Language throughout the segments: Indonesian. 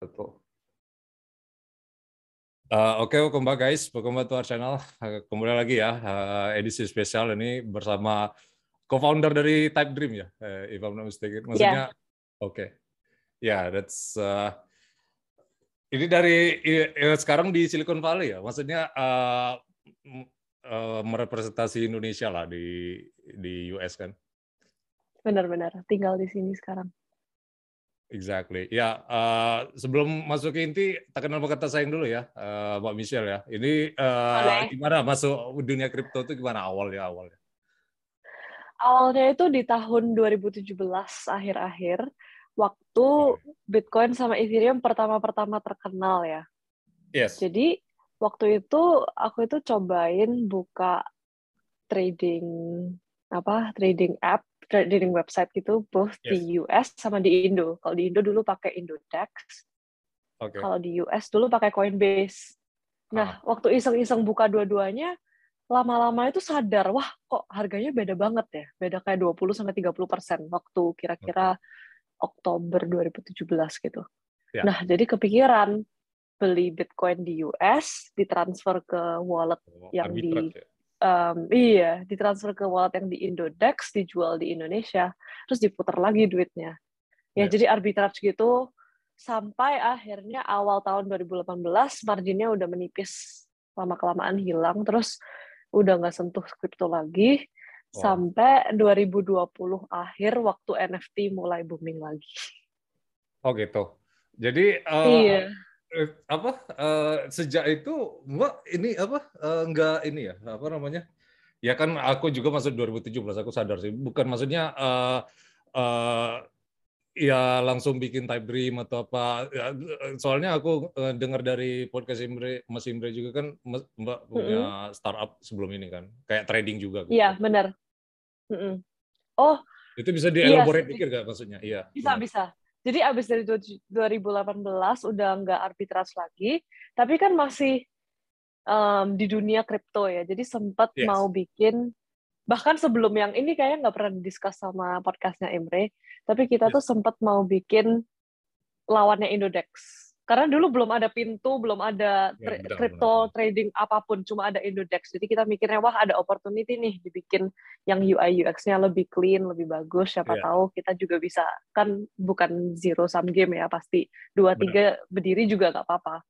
Betul. Uh, Oke, okay, welcome back guys. Welcome back to our channel. Uh, kembali lagi ya, uh, edisi spesial ini bersama co-founder dari Type Dream ya, uh, if I'm not mistaken. Maksudnya, yeah. oke. Okay. Ya, yeah, that's... Uh, ini dari ya, sekarang di Silicon Valley ya, maksudnya uh, uh, merepresentasi Indonesia lah di di US kan. Benar-benar, tinggal di sini sekarang. Exactly. Ya, uh, sebelum masuk ke inti, tak kenal kata sayang dulu ya, uh, Mbak Michelle ya. Ini uh, gimana masuk dunia kripto itu gimana awalnya awalnya? Awalnya itu di tahun 2017 akhir-akhir, waktu Bitcoin sama Ethereum pertama-pertama terkenal ya. Yes. Jadi waktu itu aku itu cobain buka trading apa trading app trading website gitu both yes. di US sama di Indo. Kalau di Indo dulu pakai Indodex. Okay. Kalau di US dulu pakai Coinbase. Nah, uh. waktu iseng-iseng buka dua-duanya, lama-lama itu sadar, wah kok harganya beda banget ya. Beda kayak 20 sampai 30 persen waktu kira-kira okay. Oktober 2017 gitu. Yeah. Nah, jadi kepikiran beli Bitcoin di US, ditransfer ke wallet oh, yang di ya? um, iya ditransfer ke wallet yang di Indodex dijual di Indonesia terus diputar lagi duitnya ya yeah. jadi arbitrage gitu sampai akhirnya awal tahun 2018 marginnya udah menipis lama kelamaan hilang terus udah nggak sentuh kripto lagi wow. sampai 2020 akhir waktu NFT mulai booming lagi. Oh gitu. Jadi uh, iya apa uh, sejak itu mbak ini apa uh, enggak ini ya apa namanya ya kan aku juga masuk 2017 aku sadar sih bukan maksudnya uh, uh, ya langsung bikin type dream atau apa ya, soalnya aku uh, dengar dari podcast Imre Mas Imre juga kan mbak punya mm -hmm. startup sebelum ini kan kayak trading juga gitu. iya benar mm -hmm. oh itu bisa dielaborate iya, dikit gak maksudnya iya bisa benar. bisa jadi abis dari 2018 udah nggak arbitrase lagi, tapi kan masih um, di dunia kripto ya. Jadi sempat yes. mau bikin bahkan sebelum yang ini kayaknya nggak pernah diskus sama podcastnya Emre, tapi kita yes. tuh sempat mau bikin lawannya Indodex karena dulu belum ada pintu, belum ada ya, crypto trading apa pun, cuma ada Indodex. Jadi kita mikirnya wah ada opportunity nih dibikin yang UI UX-nya lebih clean, lebih bagus. Siapa yeah. tahu kita juga bisa kan bukan zero sum game ya pasti dua tiga berdiri juga nggak apa-apa.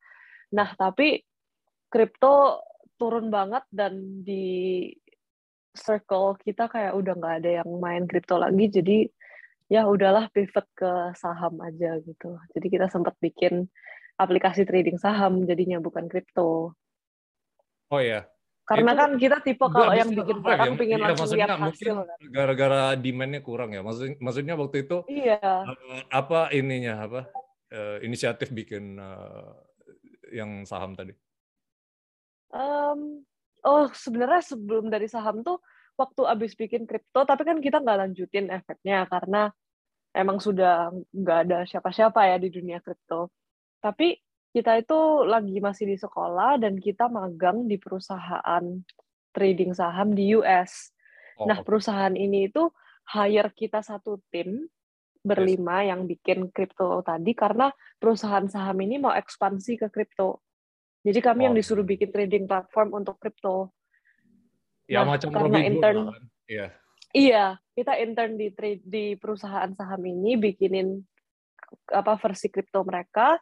Nah tapi crypto turun banget dan di circle kita kayak udah nggak ada yang main crypto lagi. Jadi ya udahlah pivot ke saham aja gitu. Jadi kita sempat bikin aplikasi trading saham jadinya bukan kripto. Oh ya. Karena itu, kan kita tipe kalau yang bikin barang ya, pingin iya, langsung lihat hasil kan. Gara-gara demandnya kurang ya. Maksud, maksudnya waktu itu iya. Uh, apa ininya apa uh, inisiatif bikin uh, yang saham tadi? Um, oh sebenarnya sebelum dari saham tuh waktu abis bikin kripto, tapi kan kita nggak lanjutin efeknya karena emang sudah nggak ada siapa-siapa ya di dunia kripto. Tapi kita itu lagi masih di sekolah dan kita magang di perusahaan trading saham di US. Oh. Nah, perusahaan ini itu hire kita satu tim berlima yes. yang bikin kripto tadi karena perusahaan saham ini mau ekspansi ke kripto. Jadi kami oh. yang disuruh bikin trading platform untuk kripto. Ya nah, macam karena Robin intern, kan? Iya. Iya, kita intern di trade di perusahaan saham ini bikinin apa versi kripto mereka.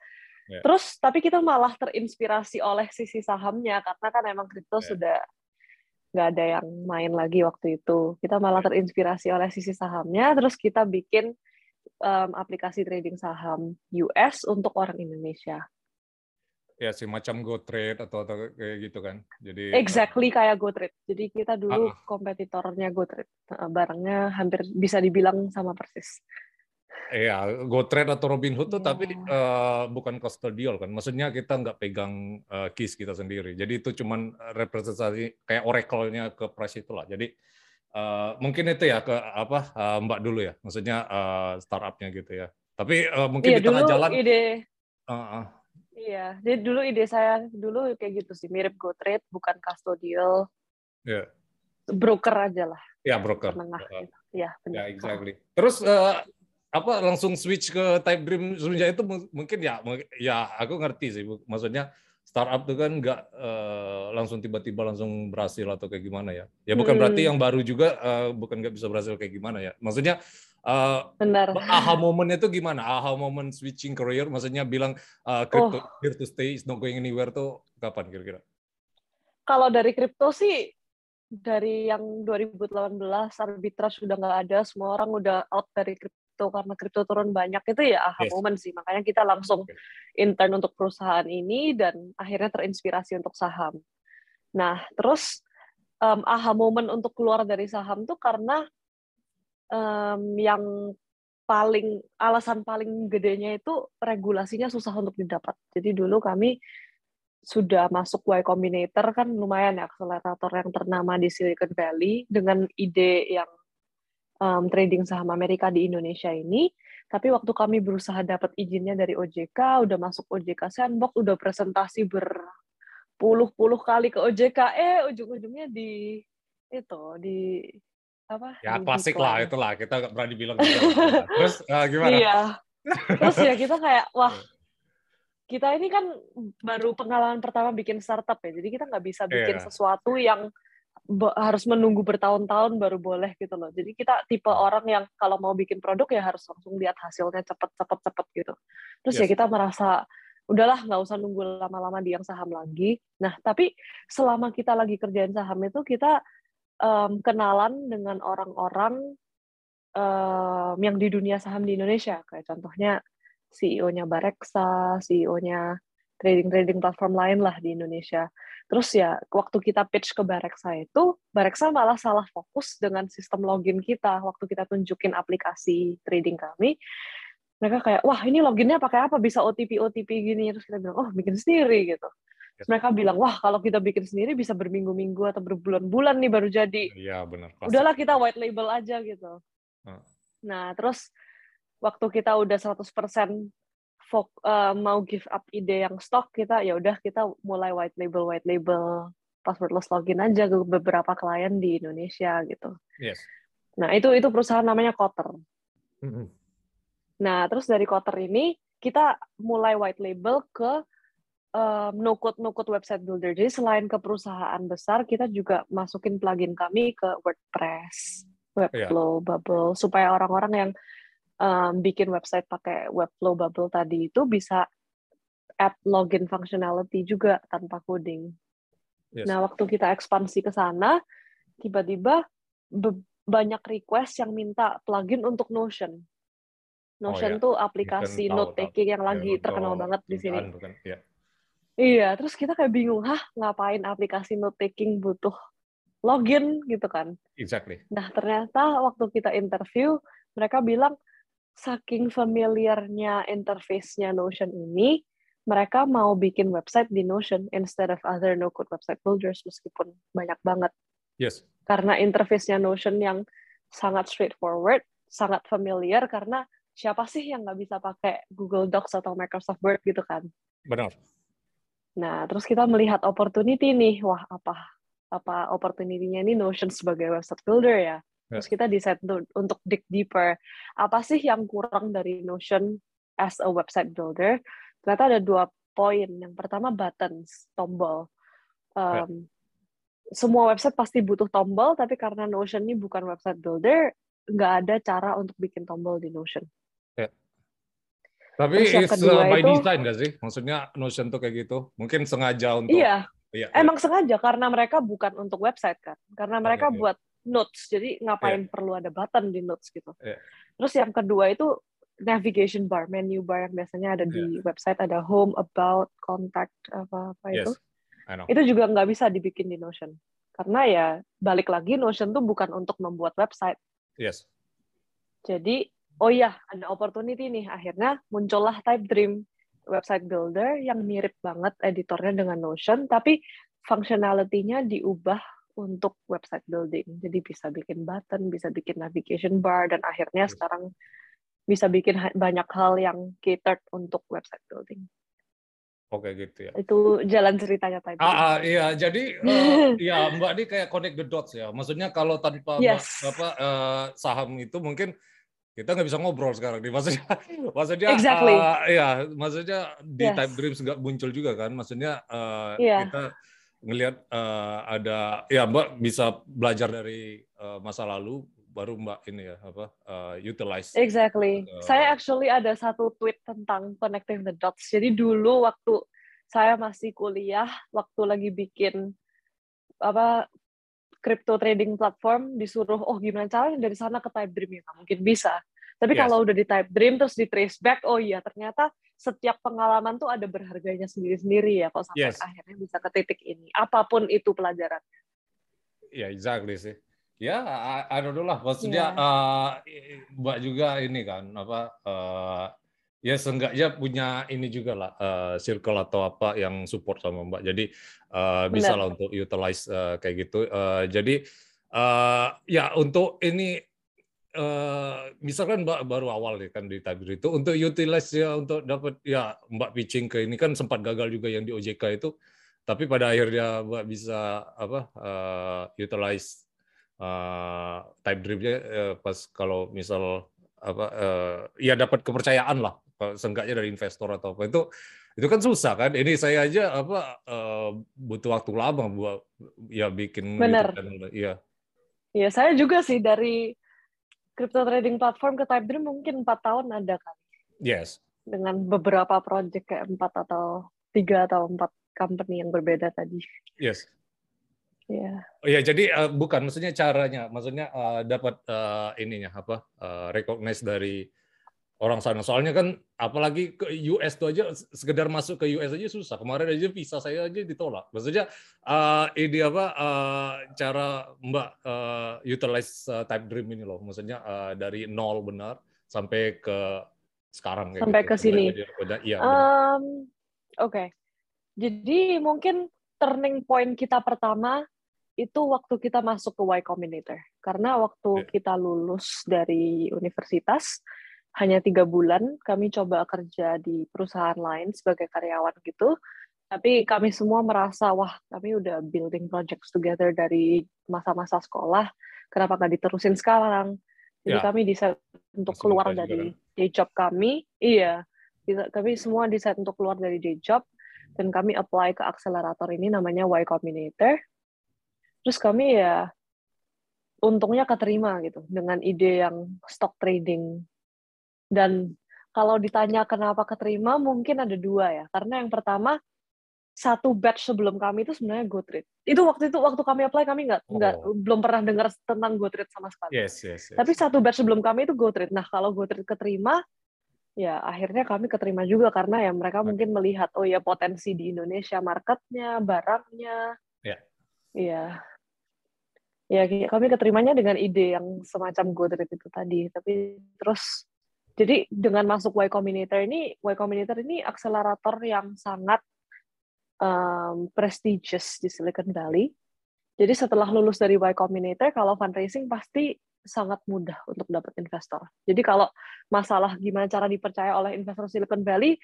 Yeah. Terus tapi kita malah terinspirasi oleh sisi sahamnya karena kan emang kripto yeah. sudah nggak ada yang main lagi waktu itu. Kita malah yeah. terinspirasi oleh sisi sahamnya, terus kita bikin um, aplikasi trading saham US untuk orang Indonesia ya si macam go trade atau, atau kayak gitu kan jadi exactly uh, kayak go trade jadi kita dulu uh, kompetitornya go trade barangnya hampir bisa dibilang sama persis Iya, GoTrade atau Robinhood tuh yeah. tapi uh, bukan custodial kan. Maksudnya kita nggak pegang uh, keys kita sendiri. Jadi itu cuman representasi kayak oracle-nya ke price itulah. Jadi uh, mungkin itu ya ke apa uh, Mbak dulu ya. Maksudnya uh, startupnya gitu ya. Tapi uh, mungkin yeah, di tengah jalan ide uh, uh, Iya, jadi dulu ide saya dulu kayak gitu sih, mirip GoTrade, bukan custodial. Iya. Yeah. broker aja lah. Ya broker. Penengah. Uh, gitu. Ya benar. Ya exactly. Terus uh, apa langsung switch ke Type Dream semenjak itu mungkin ya ya aku ngerti sih maksudnya startup itu kan nggak uh, langsung tiba-tiba langsung berhasil atau kayak gimana ya ya bukan hmm. berarti yang baru juga uh, bukan nggak bisa berhasil kayak gimana ya maksudnya uh, Benar. aha momennya itu gimana aha moment switching career maksudnya bilang uh, crypto oh. here to stay is not going anywhere tuh kapan kira-kira kalau dari kripto sih dari yang 2018 arbitrage sudah nggak ada semua orang udah out dari kripto karena kripto turun banyak itu ya aha yes. moment sih makanya kita langsung intern untuk perusahaan ini dan akhirnya terinspirasi untuk saham nah terus um, aha moment untuk keluar dari saham tuh karena um, yang paling alasan paling gedenya itu regulasinya susah untuk didapat jadi dulu kami sudah masuk Y Combinator kan lumayan ya akselerator yang ternama di Silicon Valley dengan ide yang um, trading saham Amerika di Indonesia ini. Tapi waktu kami berusaha dapat izinnya dari OJK, udah masuk OJK Sandbox, udah presentasi berpuluh-puluh kali ke OJK, eh ujung-ujungnya di itu di apa? Ya klasik lah itulah kita nggak berani bilang gitu. Terus uh, gimana? Iya. Terus ya kita kayak wah kita ini kan baru pengalaman pertama bikin startup ya, jadi kita nggak bisa bikin yeah. sesuatu yang harus menunggu bertahun-tahun baru boleh gitu loh. Jadi kita tipe orang yang kalau mau bikin produk ya harus langsung lihat hasilnya cepet-cepet-cepet gitu. Terus ya yes. ya kita merasa udahlah nggak usah nunggu lama-lama di yang saham lagi. Nah tapi selama kita lagi kerjain saham itu kita um, kenalan dengan orang-orang um, yang di dunia saham di Indonesia. Kayak contohnya CEO-nya Bareksa, CEO-nya trading-trading platform lain lah di Indonesia. Terus ya waktu kita pitch ke Bareksa itu, Bareksa malah salah fokus dengan sistem login kita waktu kita tunjukin aplikasi trading kami. Mereka kayak, wah ini loginnya pakai apa? Bisa OTP OTP gini. Terus kita bilang, oh bikin sendiri gitu. Terus mereka bilang, wah kalau kita bikin sendiri bisa berminggu-minggu atau berbulan-bulan nih baru jadi. Iya benar. Udahlah kita white label aja gitu. Hmm. Nah terus waktu kita udah 100% fok, uh, mau give up ide yang stock kita ya udah kita mulai white label white label passwordless login aja ke beberapa klien di Indonesia gitu. Yes. Nah itu itu perusahaan namanya Kotter. Mm-hmm. Nah terus dari Kotter ini kita mulai white label ke um, no code no code website builder. Jadi selain ke perusahaan besar kita juga masukin plugin kami ke WordPress, Webflow, yeah. Bubble supaya orang-orang yang um, bikin website pakai Webflow Bubble tadi itu bisa add login functionality juga tanpa coding. Yes. Nah, waktu kita ekspansi ke sana, tiba-tiba banyak request yang minta plugin untuk Notion. Notion oh, ya. tuh aplikasi note taking yang lagi ya, terkenal banget di sini. Ya. Iya, terus kita kayak bingung, hah ngapain aplikasi note taking butuh login gitu kan? Exactly. Nah ternyata waktu kita interview, mereka bilang saking familiarnya interface-nya Notion ini, mereka mau bikin website di Notion instead of other no-code website builders meskipun banyak banget. Yes. Karena interface-nya Notion yang sangat straightforward, sangat familiar karena siapa sih yang nggak bisa pakai Google Docs atau Microsoft Word gitu kan? Benar. Nah, terus kita melihat opportunity nih, wah apa apa opportunity-nya ini Notion sebagai website builder ya. Terus kita decide untuk dig deeper. Apa sih yang kurang dari Notion as a website builder? Ternyata ada dua poin. Yang pertama buttons, tombol. Um, Semua website pasti butuh tombol, tapi karena Notion ini bukan website builder, nggak ada cara untuk bikin tombol di Notion. Tapi it's uh, by itu, design nggak sih? Maksudnya Notion tuh kayak gitu? Mungkin sengaja untuk... Iya, iya emang iya. sengaja karena mereka bukan untuk website kan. Karena mereka iya, iya. buat notes. Jadi ngapain yeah. perlu ada button di notes gitu. Yeah. Terus yang kedua itu navigation bar, menu bar yang biasanya ada di iya. website ada home, about, contact apa apa yes. itu. Itu juga nggak bisa dibikin di Notion. Karena ya balik lagi Notion tuh bukan untuk membuat website. Yes. Jadi oh ya ada opportunity nih akhirnya muncullah Type Dream website builder yang mirip banget editornya dengan Notion tapi functionality-nya diubah untuk website building. Jadi bisa bikin button, bisa bikin navigation bar, dan akhirnya sekarang bisa bikin banyak hal yang catered untuk website building. Oke gitu ya. Itu jalan ceritanya tadi. Ah, ah iya, jadi uh, ya Mbak ini kayak connect the dots ya. Maksudnya kalau tanpa yes. Mbak, uh, saham itu mungkin kita nggak bisa ngobrol sekarang nih. Maksudnya, maksudnya exactly. uh, ya, maksudnya di yes. Type Dreams nggak muncul juga kan. Maksudnya uh, yeah. kita ngelihat uh, ada ya Mbak bisa belajar dari uh, masa lalu baru Mbak ini ya apa uh, utilize. Exactly. Uh, saya actually ada satu tweet tentang connecting the dots. Jadi dulu waktu saya masih kuliah, waktu lagi bikin apa crypto trading platform disuruh oh gimana caranya dari sana ke Type Dream ya mungkin bisa. Tapi yes. kalau udah di Type Dream terus di trace back, oh iya ternyata setiap pengalaman tuh ada berharganya sendiri-sendiri ya kok sampai yes. akhirnya bisa ke titik ini. Apa pun itu pelajarannya. Ya, yeah, exactly sih. Ya, I, I don't know lah. Maksudnya yeah. uh, Mbak juga ini kan apa uh, ya seenggaknya punya ini juga lah uh, circle atau apa yang support sama Mbak. Jadi uh, bisa lah untuk utilize uh, kayak gitu. Uh, jadi uh, ya untuk ini uh, misalkan Mbak baru awal nih kan di tabir itu untuk utilize ya untuk dapat ya Mbak pitching ke ini kan sempat gagal juga yang di OJK itu. Tapi pada akhirnya Mbak bisa apa uh, utilize uh, type dripnya uh, pas kalau misal apa uh, ya dapat kepercayaan lah seenggaknya dari investor atau apa. Itu itu kan susah kan? Ini saya aja apa uh, butuh waktu lama buat ya bikin benar iya. Iya saya juga sih dari crypto trading platform ke type dream mungkin empat tahun ada kan yes dengan beberapa project kayak empat atau tiga atau empat company yang berbeda tadi yes Iya. Oh ya, jadi uh, bukan maksudnya caranya, maksudnya uh, dapat uh, ininya apa? Uh, recognize dari orang sana. Soalnya kan apalagi ke US tuh aja sekedar masuk ke US aja susah. Kemarin aja visa saya aja ditolak. Maksudnya uh, ini apa uh, cara Mbak uh, utilize uh, Type Dream ini loh. Maksudnya uh, dari nol benar sampai ke sekarang kayak sampai gitu. ke sini. Iya. Um, Oke. Okay. Jadi mungkin turning point kita pertama itu waktu kita masuk ke Y Combinator. Karena waktu yeah. kita lulus dari universitas, hanya tiga bulan kami coba kerja di perusahaan lain sebagai karyawan gitu. Tapi kami semua merasa, wah kami udah building projects together dari masa-masa sekolah, kenapa nggak diterusin sekarang? Jadi yeah. kami decide untuk Masih keluar dari juga. day job kami. Iya, kami semua decide untuk keluar dari day job, dan kami apply ke akselerator ini namanya Y Combinator terus kami ya untungnya keterima gitu dengan ide yang stock trading dan kalau ditanya kenapa keterima mungkin ada dua ya karena yang pertama satu batch sebelum kami itu sebenarnya GoTrade. Itu waktu itu waktu kami apply kami nggak nggak oh. belum pernah dengar tentang GoTrade sama sekali. Yes, yes, yes. Tapi satu batch sebelum kami itu GoTrade. Nah kalau GoTrade keterima, ya akhirnya kami keterima juga karena ya mereka okay. mungkin melihat oh ya potensi di Indonesia marketnya, barangnya. Iya. Yeah. Iya ya kami keterimanya dengan ide yang semacam GoTrade itu tadi tapi terus jadi dengan masuk Y Combinator ini Y Combinator ini akselerator yang sangat um, prestigious di Silicon Valley jadi setelah lulus dari Y Combinator kalau fundraising pasti sangat mudah untuk dapat investor jadi kalau masalah gimana cara dipercaya oleh investor Silicon Valley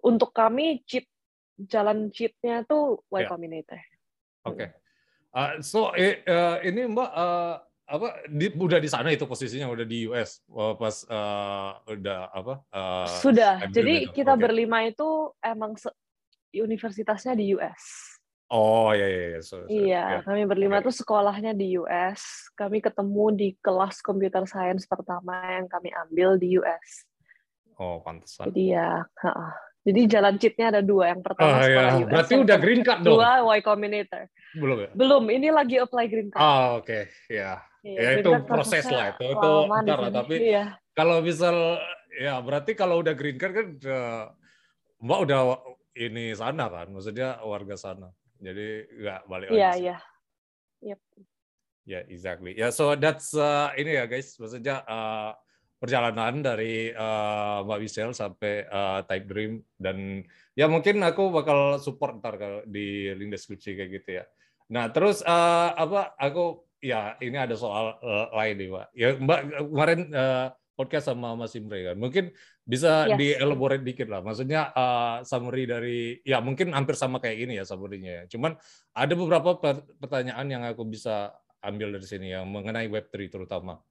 untuk kami cheat jalan cheatnya tuh Y yeah. Combinator oke okay. Uh, so uh, ini Mbak uh, apa di, udah di sana itu posisinya udah di US uh, pas uh, udah apa? Uh, Sudah. Jadi itu. kita okay. berlima itu emang universitasnya di US. Oh iya iya iya. So, so, iya, yeah. kami berlima okay. tuh sekolahnya di US. Kami ketemu di kelas computer science pertama yang kami ambil di US. Oh, pantesan. Jadi ya, jadi jalan cheatnya ada dua. Yang pertama oh, sekolah iya. US. Berarti udah green card dong. Dua Y Combinator. Belum ya? Belum. Ini lagi apply green card. Oh, oke. Okay. Ya. Ya, ya itu proses lah itu. Itu bentar lah. Tapi iya. kalau misal ya berarti kalau udah green card kan uh, Mbak udah ini sana kan. Maksudnya warga sana. Jadi nggak balik lagi. Iya, iya. Yep. Ya, yeah, exactly. Ya, yeah, so that's uh, ini ya guys. Maksudnya uh, perjalanan dari uh, Mbak Wisel sampai uh, Type Dream dan ya mungkin aku bakal support ntar kalau di link deskripsi kayak gitu ya. Nah terus uh, apa aku ya ini ada soal uh, lain nih Mbak. Ya Mbak kemarin uh, podcast sama Mas Imre kan. Mungkin bisa Yes. dielaborate dikit lah. Maksudnya uh, summary dari ya mungkin hampir sama kayak gini ya summary-nya. ya. Cuman ada beberapa per- pertanyaan yang aku bisa ambil dari sini yang mengenai Web3 terutama.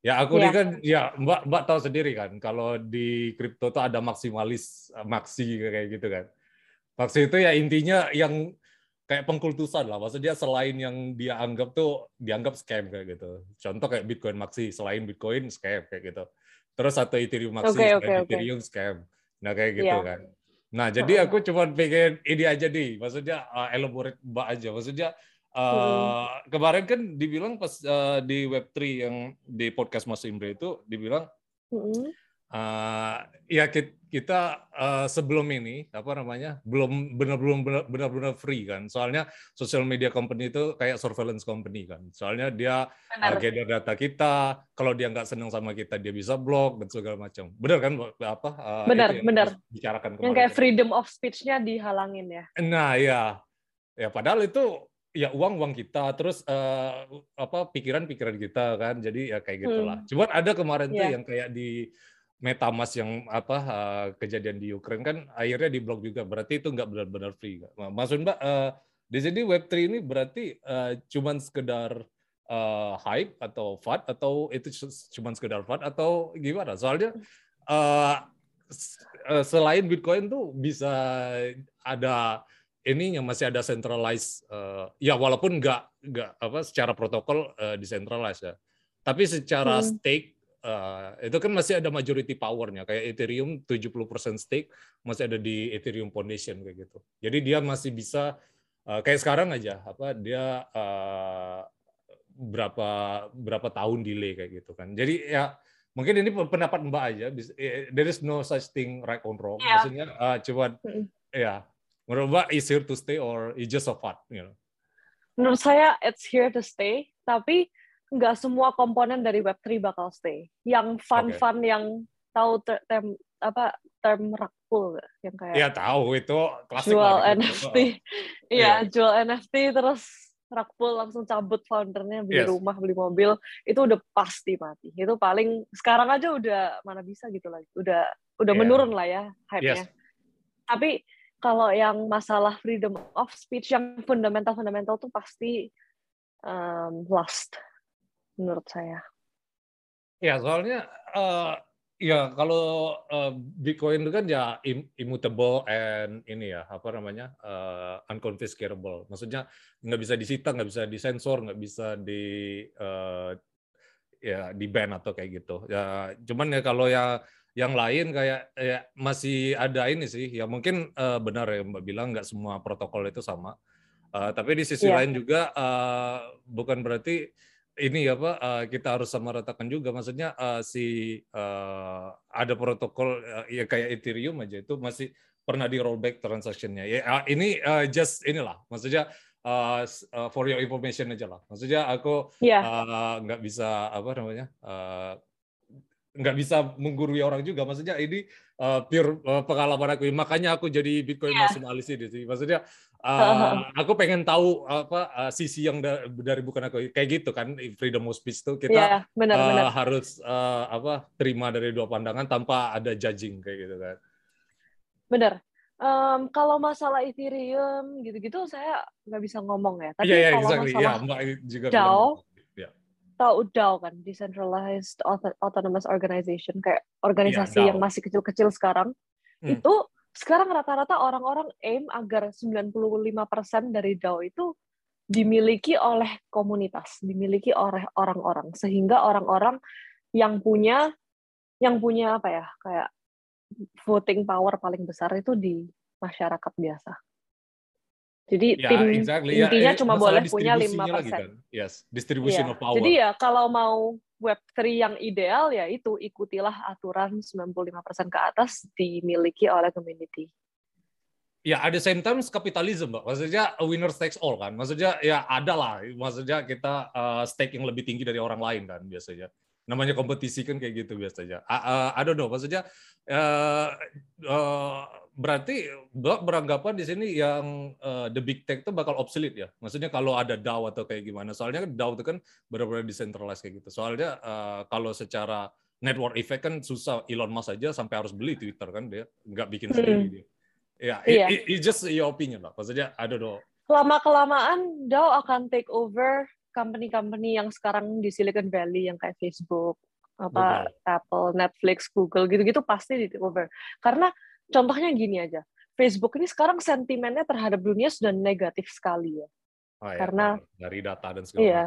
Ya aku Iya. ini kan ya Mbak Mbak tahu sendiri kan kalau di kripto tuh ada maksimalis maksi kayak gitu kan. Maksi itu ya intinya yang kayak pengkultusan lah. Maksudnya selain yang dia anggap tuh dianggap scam kayak gitu. Contoh kayak Bitcoin Maxi, selain Bitcoin scam kayak gitu. Terus atau Ethereum Maxi, selain oke, oke. Ethereum scam. Nah kayak gitu Iya. kan. Nah jadi aku cuma pengen ini aja nih. Maksudnya uh, elaborate mbak aja. Maksudnya uh, kemarin kan dibilang pas uh, di Web3 yang di podcast Mas Imre itu dibilang Mm-mm. Uh, ya ki- kita uh, sebelum ini apa namanya belum benar belum benar- benar-benar free kan soalnya social media company itu kayak surveillance company kan soalnya dia uh, Benar. gather data kita kalau dia nggak senang sama kita dia bisa blok dan segala macam benar kan apa uh, Benar, itu yang benar. kita bicarakan Yang kemarin kayak kan? freedom of speech-nya dihalangin ya. Nah, ya. Ya padahal itu ya uang uang kita terus eh, apa pikiran-pikiran kita kan. Jadi ya kayak gitulah. Hmm. Cuman ada kemarin tuh Iya. yang kayak di MetaMask yang apa eh, kejadian di Ukraine kan akhirnya diblok juga. Berarti itu nggak benar-benar free. Maksud Mbak eh, di sini Web3 ini berarti eh, cuman sekedar eh, hype atau FUD atau itu cuman sekedar FUD atau gimana? Soalnya eh, selain Bitcoin tuh bisa ada ininya masih ada centralized eh, ya walaupun nggak nggak apa secara protokol eh, decentralized ya tapi secara Hmm. stake eh, itu kan masih ada majority powernya. Kayak Ethereum 70% stake masih ada di Ethereum Foundation kayak gitu. Jadi dia masih bisa eh, kayak sekarang aja apa dia eh, berapa berapa tahun delay kayak gitu kan. Jadi ya mungkin ini pendapat Mbak aja there is no such thing right or wrong. Iya. maksudnya cuman Mm-mm. ya menurut Mbak is here to stay or is just a fad you know? Menurut saya it's here to stay, tapi nggak semua komponen dari Web3 bakal stay. Yang fun-fun yang tahu ter- term apa term nggak? yang kayak ya tahu itu klasik jual lah. NFT. Iya. Iya, jual NFT terus rakpul langsung cabut foundernya beli Yes. rumah, beli mobil, itu udah pasti mati. Itu paling sekarang aja udah mana bisa gitu lagi. Udah udah Iya. menurun lah ya hype-nya. Yes. Tapi kalau yang masalah freedom of speech yang fundamental-fundamental tuh pasti um, lost menurut saya. Ya, soalnya eh, ya kalau eh, Bitcoin itu kan ya im- immutable and ini ya apa namanya eh, unconfiscatable. Maksudnya nggak bisa disita, nggak bisa disensor, nggak bisa di eh, ya di ban atau kayak gitu. Ya, cuman ya kalau ya yang lain kayak ya masih ada ini sih. Ya mungkin eh, benar ya Mbak bilang nggak semua protokol itu sama. Eh, tapi di sisi Iya. lain juga eh, bukan berarti ini apa eh, kita harus samaratakan juga. Maksudnya eh, si eh, ada protokol eh, ya kayak Ethereum aja itu masih pernah di rollback transaksinya ya ah, ini eh, just inilah. Maksudnya eh, for your information aja lah. Maksudnya aku eh, nggak bisa apa namanya eh, nggak bisa menggurui orang juga maksudnya ini eh, pure eh, pengalaman aku makanya aku jadi Bitcoin Iya. maksimalis ini sih maksudnya eh, aku pengen tahu apa eh, sisi yang da- dari bukan aku kayak gitu kan freedom of speech tuh kita iya, eh, benar-benar. harus eh, apa terima dari dua pandangan tanpa ada judging kayak gitu kan Benar. Em, kalau masalah Ethereum gitu-gitu saya nggak bisa ngomong ya. Tapi iya iya kalau exactly ya masalah juga DAO, tahu DAO kan, decentralized Auto- autonomous organization kayak organisasi Iya, yang masih kecil-kecil sekarang. Hmm. Itu sekarang rata-rata orang-orang aim agar 95% dari DAO itu dimiliki oleh komunitas, dimiliki oleh orang-orang sehingga orang-orang yang punya yang punya apa ya kayak voting power paling besar itu di masyarakat biasa. Jadi ya tim exactly. Ya intinya eh, cuma boleh punya distribusinya 5%. lagi kan? Yes distribution Iya. of power. Jadi ya kalau mau Web3 yang ideal ya itu ikutilah aturan 95% ke atas dimiliki oleh community. ya ada same time kapitalisme mbak. Maksudnya a winner takes all kan? Maksudnya ya ada lah. Maksudnya kita uh, stake yang lebih tinggi dari orang lain kan biasanya namanya kompetisi kan kayak gitu biasanya uh, I don't know maksudnya uh, uh, berarti mbak beranggapan di sini yang uh, the big tech itu bakal obsolete ya maksudnya kalau ada DAO atau kayak gimana soalnya kan DAO itu kan benar-benar decentralized kayak gitu soalnya uh, kalau secara network effect kan susah. Elon Musk aja sampai harus beli Twitter kan dia nggak bikin sendiri dia. Ya, yeah, it, it, just your opinion lah. Maksudnya ada dong. Lama kelamaan DAO akan take over company-company yang sekarang di Silicon Valley yang kayak Facebook, apa. Apple, Netflix, Google gitu-gitu pasti di take over. Karena contohnya gini aja. Facebook ini sekarang sentimennya terhadap dunia sudah negatif sekali ya. Oh, iya, Karena dari data dan segala iya,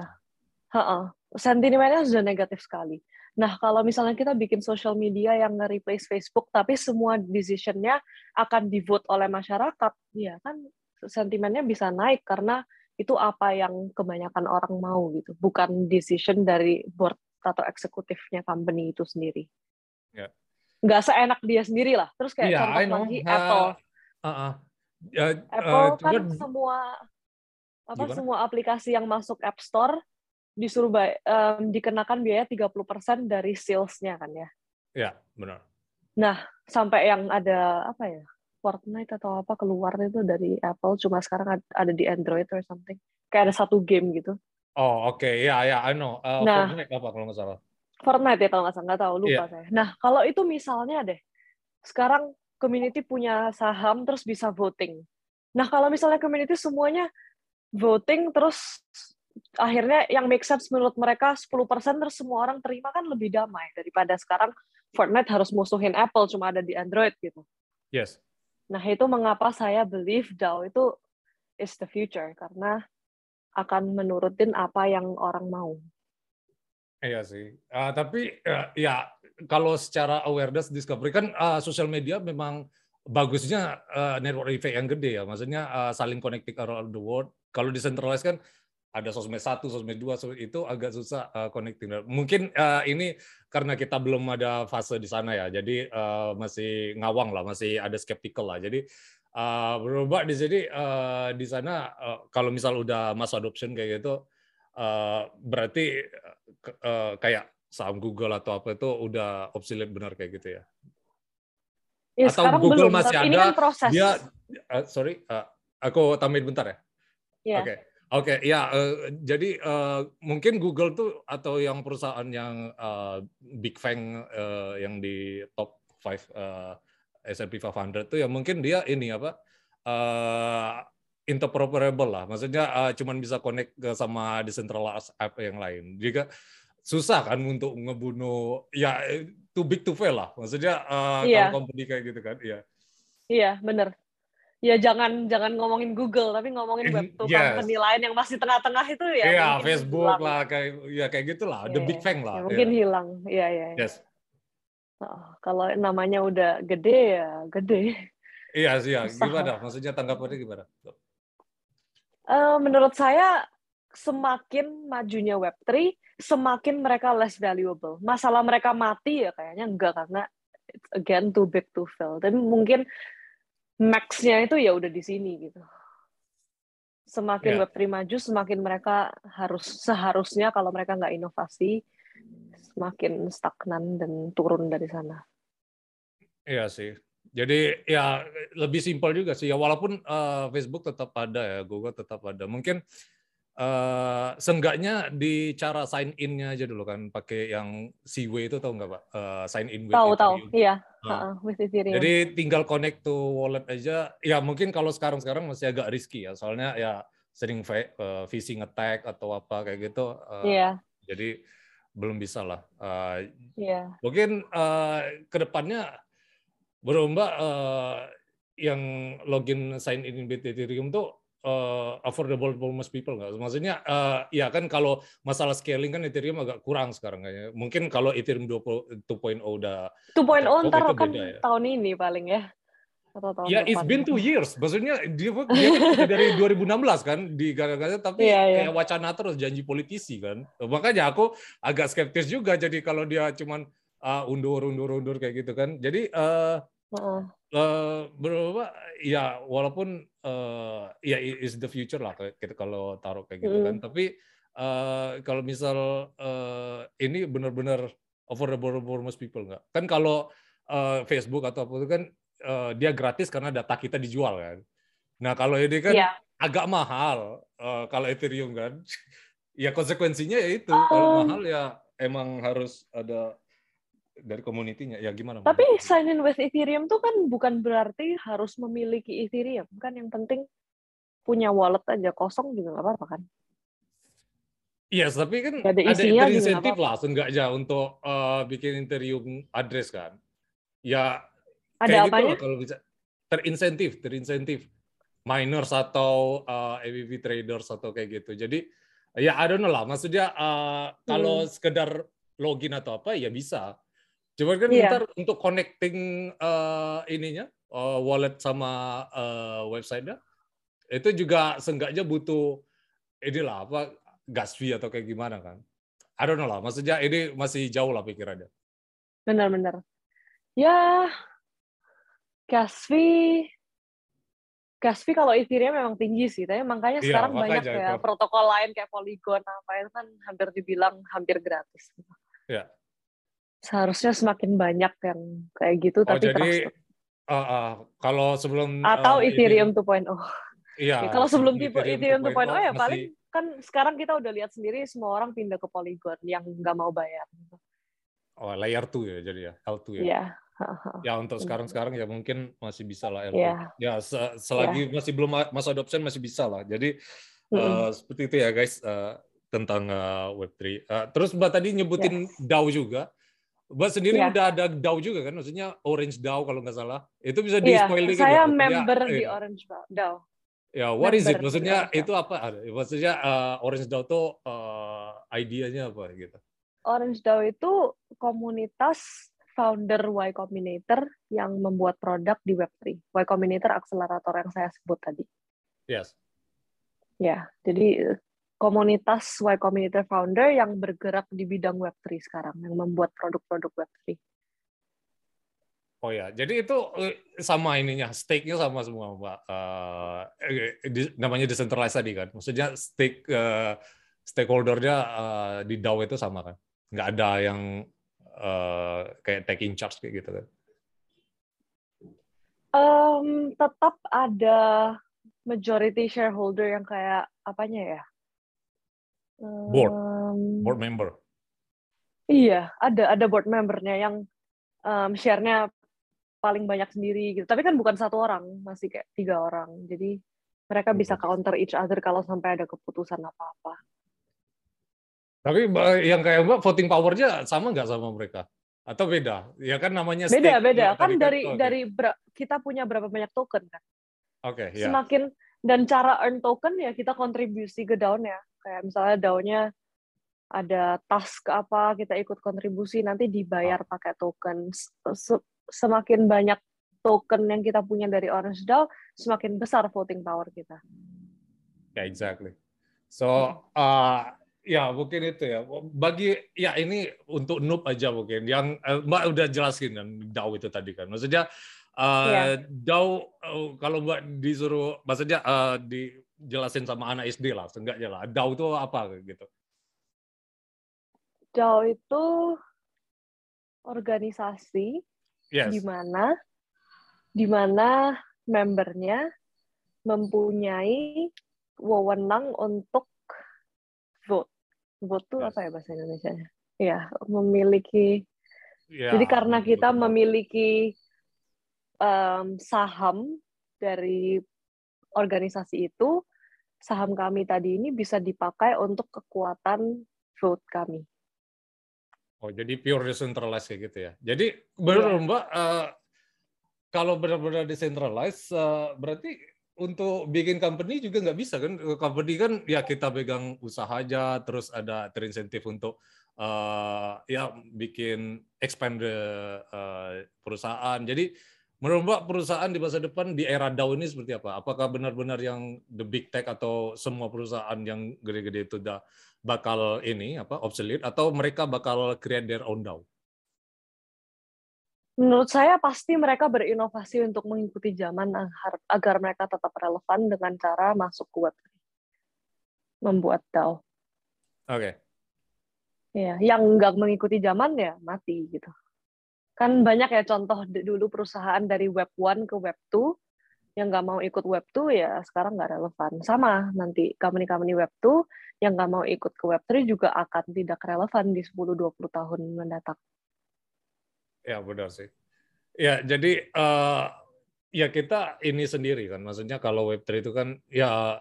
macam. Sentimennya sudah negatif sekali. Nah, kalau misalnya kita bikin social media yang nge-replace Facebook, tapi semua decision-nya akan di-vote oleh masyarakat, ya kan sentimennya bisa naik karena itu apa yang kebanyakan orang mau gitu, bukan decision dari board atau eksekutifnya company itu sendiri. Yeah. Nggak seenak dia sendiri lah. Terus kayak yeah, contoh lagi uh, Apple. Uh, uh. Uh, Apple uh, kan semua apa gimana? semua aplikasi yang masuk App Store disuruh um, dikenakan biaya 30% dari sales-nya kan ya. Iya, benar. Nah, sampai yang ada apa ya? Fortnite atau apa keluar itu dari Apple cuma sekarang ada di Android or something. Kayak ada satu game gitu. Oh, oke. Okay. Ya, ya, I know. Uh, nah, Fortnite apa kalau nggak salah? Fortnite ya kalau nggak salah, nggak tahu, lupa yeah. saya. Nah, kalau itu misalnya deh, sekarang community punya saham terus bisa voting. Nah, kalau misalnya community semuanya voting terus akhirnya yang make sense menurut mereka 10% terus semua orang terima kan lebih damai daripada sekarang Fortnite harus musuhin Apple cuma ada di Android gitu. Yes. Nah, itu mengapa saya believe DAO itu is the future karena akan menurutin apa yang orang mau. Iya sih. Uh, tapi uh, ya kalau secara awareness discovery kan uh, sosial media memang bagusnya uh, network effect yang gede ya. Maksudnya uh, saling connecting around the world. Kalau decentralized kan ada sosmed satu, sosmed dua, itu agak susah uh, connecting. Mungkin uh, ini karena kita belum ada fase di sana ya, jadi uh, masih ngawang lah, masih ada skeptical lah. Jadi uh, berubah di sini uh, di sana uh, kalau misal udah mass adoption kayak gitu, uh, berarti uh, kayak saham Google atau apa itu udah obsolete benar kayak gitu ya? ya atau Google belum, masih ada? Ini kan proses. Dia, uh, sorry, uh, aku tambahin bentar ya. Yeah. Oke. Okay Oke, okay, ya. Uh, jadi uh, mungkin Google tuh atau yang perusahaan yang uh, Big Fang uh, yang di top 5 uh, S&P 500 tuh ya mungkin dia ini apa uh, interoperable lah. Maksudnya uh, cuman bisa connect ke sama decentralized app yang lain. Jika susah kan untuk ngebunuh ya too big to fail lah. Maksudnya uh, yeah. kalau company kayak gitu kan, iya. Iya, benar ya jangan jangan ngomongin Google tapi ngomongin web yes. company lain yang masih tengah-tengah itu ya yeah, Facebook hilang. lah kayak ya kayak gitulah yeah, the big fang lah ya, mungkin yeah. hilang ya ya yes. Oh, kalau namanya udah gede ya gede. Iya sih ya gimana? Maksudnya tanggapannya gimana? Uh, menurut saya semakin majunya Web3 semakin mereka less valuable. Masalah mereka mati ya kayaknya enggak karena again too big to fail. Tapi mungkin max-nya itu ya udah di sini gitu. Semakin yeah. Web3 maju, semakin mereka harus seharusnya kalau mereka nggak inovasi, semakin stagnan dan turun dari sana. Iya sih. Jadi ya lebih simpel juga sih ya walaupun uh, Facebook tetap ada ya, Google tetap ada. Mungkin Uh, seenggaknya di cara sign in-nya aja dulu kan pakai yang C-Way itu tahu nggak pak uh, sign in with tahu tahu iya uh, Ethereum jadi tinggal connect to wallet aja ya mungkin kalau sekarang sekarang masih agak risky ya soalnya ya sering uh, phishing attack atau apa kayak gitu uh, yeah. jadi belum bisa lah uh, yeah. mungkin uh, ke depannya berubah uh, yang login sign in with Ethereum tuh uh, affordable for most people nggak? Maksudnya uh, ya kan kalau masalah scaling kan Ethereum agak kurang sekarang kayaknya. Mungkin kalau Ethereum 2.0 udah 2.0 ntar kan ya. tahun ini paling ya. Atau tahun ya, it's been two years. Maksudnya dia, dia dari 2016 kan di gara-gara tapi yeah, yeah. kayak wacana terus janji politisi kan. Makanya aku agak skeptis juga jadi kalau dia cuman uh, undur undur undur kayak gitu kan. Jadi uh, uh berapa ya walaupun uh, ya is the future lah kita kalau taruh kayak gitu mm. kan tapi uh, kalau misal uh, ini benar-benar affordable for most people nggak kan kalau uh, Facebook atau apa itu kan uh, dia gratis karena data kita dijual kan nah kalau ini kan yeah. agak mahal uh, kalau Ethereum kan ya konsekuensinya ya itu oh. kalau mahal ya emang harus ada dari community-nya. Ya gimana? Tapi sign in with Ethereum tuh kan bukan berarti harus memiliki Ethereum kan yang penting punya wallet aja kosong juga nggak apa-apa kan? Iya, yes, tapi kan ada, ada insentif lah seenggaknya untuk uh, bikin Ethereum address kan. Ya ada kayak gitu lah kalau bisa terinsentif, terinsentif miners atau uh, ABV traders atau kayak gitu. Jadi ya I don't know lah, maksudnya uh, kalau hmm. sekedar login atau apa ya bisa. Cuma kan yeah. ntar untuk connecting uh, ininya uh, wallet sama uh, websitenya itu juga seenggaknya butuh inilah apa gas fee atau kayak gimana kan? I don't know lah. Maksudnya ini masih jauh lah pikirannya. Benar-benar. Ya, gas fee, gas fee kalau Ethereum memang tinggi sih. Tapi makanya iya, sekarang banyak ya protokol lain kayak Polygon apa itu kan hampir dibilang hampir gratis. Ya. Seharusnya semakin banyak yang kayak gitu, oh, tapi jadi, uh, uh, kalau sebelum atau uh, Ethereum 2.0. Iya. Kalau sebelum Ethereum 2.0 ya paling kan sekarang kita udah lihat sendiri semua orang pindah ke Polygon yang nggak mau bayar. Oh, layer 2 ya jadi ya, L2 ya. Iya. Ya untuk sekarang-sekarang ya mungkin masih bisa lah L2. Yeah. Ya selagi yeah. masih belum masa adoption masih bisa lah. Jadi mm -hmm. uh, seperti itu ya guys uh, tentang uh, Web3. Uh, terus Mbak tadi nyebutin yes. DAO juga. Mbak sendiri yeah. udah ada DAO juga kan? Maksudnya Orange DAO kalau nggak salah. Itu bisa di yeah. spoil dikit. Saya member ya, di iya. Orange DAO. Ya, what is it? Maksudnya itu apa? Maksudnya uh, Orange DAO itu uh, idenya apa gitu? Orange DAO itu komunitas founder Y Combinator yang membuat produk di Web3. Y Combinator akselerator yang saya sebut tadi. Yes. Ya, jadi komunitas Y Combinator founder yang bergerak di bidang Web3 sekarang, yang membuat produk-produk Web3. Oh ya, jadi itu eh, sama ininya, stake-nya sama semua, Mbak. Uh, namanya decentralized tadi kan. Maksudnya stake uh, stakeholder-nya uh, di DAO itu sama kan? Nggak ada yang uh, kayak taking charge kayak gitu kan? Um, tetap ada majority shareholder yang kayak apanya ya? Board, board member. Iya, ada ada board membernya yang um, share-nya paling banyak sendiri gitu. Tapi kan bukan satu orang, masih kayak tiga orang. Jadi mereka bisa counter each other kalau sampai ada keputusan apa-apa. Tapi yang kayak Mbak voting powernya sama nggak sama mereka? Atau beda? Ya kan namanya beda beda ya, kan dari okay. dari kita punya berapa banyak token kan. Oke. Okay, ya. Semakin dan cara earn token ya kita kontribusi ke daunnya. Kayak misalnya daunnya ada task apa kita ikut kontribusi nanti dibayar pakai token semakin banyak token yang kita punya dari Orange DAO, semakin besar voting power kita. Ya, yeah, exactly. So, uh, ya mungkin itu ya. Bagi ya ini untuk noob aja mungkin. Yang uh, Mbak udah jelasin kan DAO itu tadi kan. Maksudnya uh, yeah. DAO uh, kalau Mbak disuruh, maksudnya uh, dijelasin sama anak SD lah, seenggaknya lah. DAO itu apa gitu? DAO itu organisasi yes. di mana di mana membernya mempunyai wewenang untuk vote. Vote itu yes. apa ya bahasa Indonesia-nya? Ya, memiliki. Ya, Jadi karena kita betul. memiliki um, saham dari organisasi itu, saham kami tadi ini bisa dipakai untuk kekuatan vote kami. Oh, jadi pure decentralized kayak gitu ya. Jadi benar yeah. Mbak, uh, kalau benar-benar decentralized, uh, berarti untuk bikin company juga nggak bisa kan? Company kan ya kita pegang usaha aja, terus ada terinsentif untuk uh, ya bikin expand uh, perusahaan. Jadi menurut Mbak perusahaan di masa depan di era DAO ini seperti apa? Apakah benar-benar yang the big tech atau semua perusahaan yang gede-gede itu udah bakal ini apa obsolete atau mereka bakal create their own DAO? Menurut saya pasti mereka berinovasi untuk mengikuti zaman agar mereka tetap relevan dengan cara masuk ke web membuat DAO. Oke. Okay. Ya, yang nggak mengikuti zaman ya mati gitu. Kan banyak ya contoh dulu perusahaan dari web 1 ke web 2 yang nggak mau ikut web 2 ya sekarang nggak relevan. Sama nanti company-company web 2 yang nggak mau ikut ke web 3 juga akan tidak relevan di 10-20 tahun mendatang. Ya benar sih. Ya jadi uh, ya kita ini sendiri kan, maksudnya kalau Web3 itu kan ya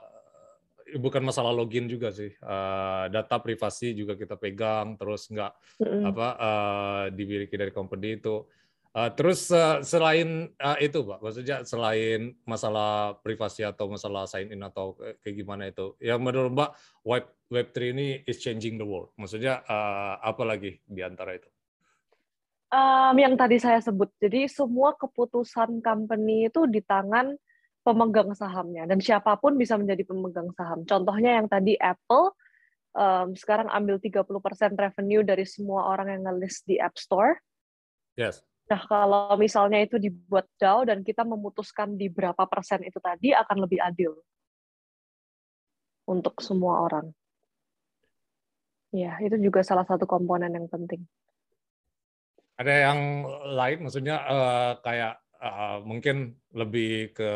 bukan masalah login juga sih. Uh, data privasi juga kita pegang, terus nggak mm -hmm. apa uh, dimiliki dari company itu. Uh, terus uh, selain uh, itu, Pak, maksudnya selain masalah privasi atau masalah sign in atau kayak gimana itu, yang menurut Mbak Web Web3 ini is changing the world. Maksudnya uh, apa lagi di antara itu? Um, yang tadi saya sebut, jadi semua keputusan company itu di tangan pemegang sahamnya dan siapa pun bisa menjadi pemegang saham. Contohnya yang tadi Apple um, sekarang ambil 30% revenue dari semua orang yang nge-list di App Store. Yes Nah, kalau misalnya itu dibuat DAO dan kita memutuskan di berapa persen itu tadi akan lebih adil untuk semua orang. Ya, itu juga salah satu komponen yang penting. Ada yang lain, maksudnya uh, kayak uh, mungkin lebih ke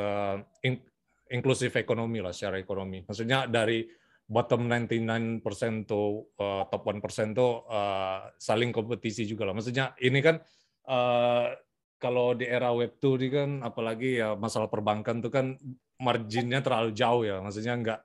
in inklusif ekonomi lah secara ekonomi. Maksudnya dari bottom 99% tuh uh, top 1% tuh uh, saling kompetisi juga lah. Maksudnya ini kan uh, kalau di era web 2 ini kan apalagi ya masalah perbankan tuh kan marginnya terlalu jauh ya maksudnya enggak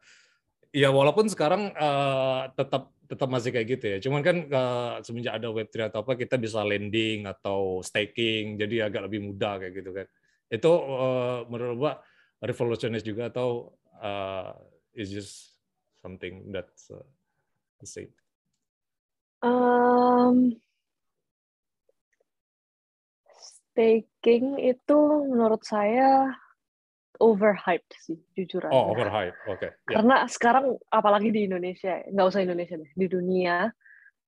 ya walaupun sekarang uh, tetap tetap masih kayak gitu ya. Cuman kan uh, semenjak ada web 3 atau apa kita bisa lending atau staking jadi agak lebih mudah kayak gitu kan. Itu uh, menurut gua revolusionis juga atau uh, is just something that's uh, the same. Um Staking itu menurut saya overhyped sih, jujur aja. Oh, overhyped. Oke. Okay. Yeah. Karena sekarang apalagi di Indonesia, nggak usah Indonesia deh, di dunia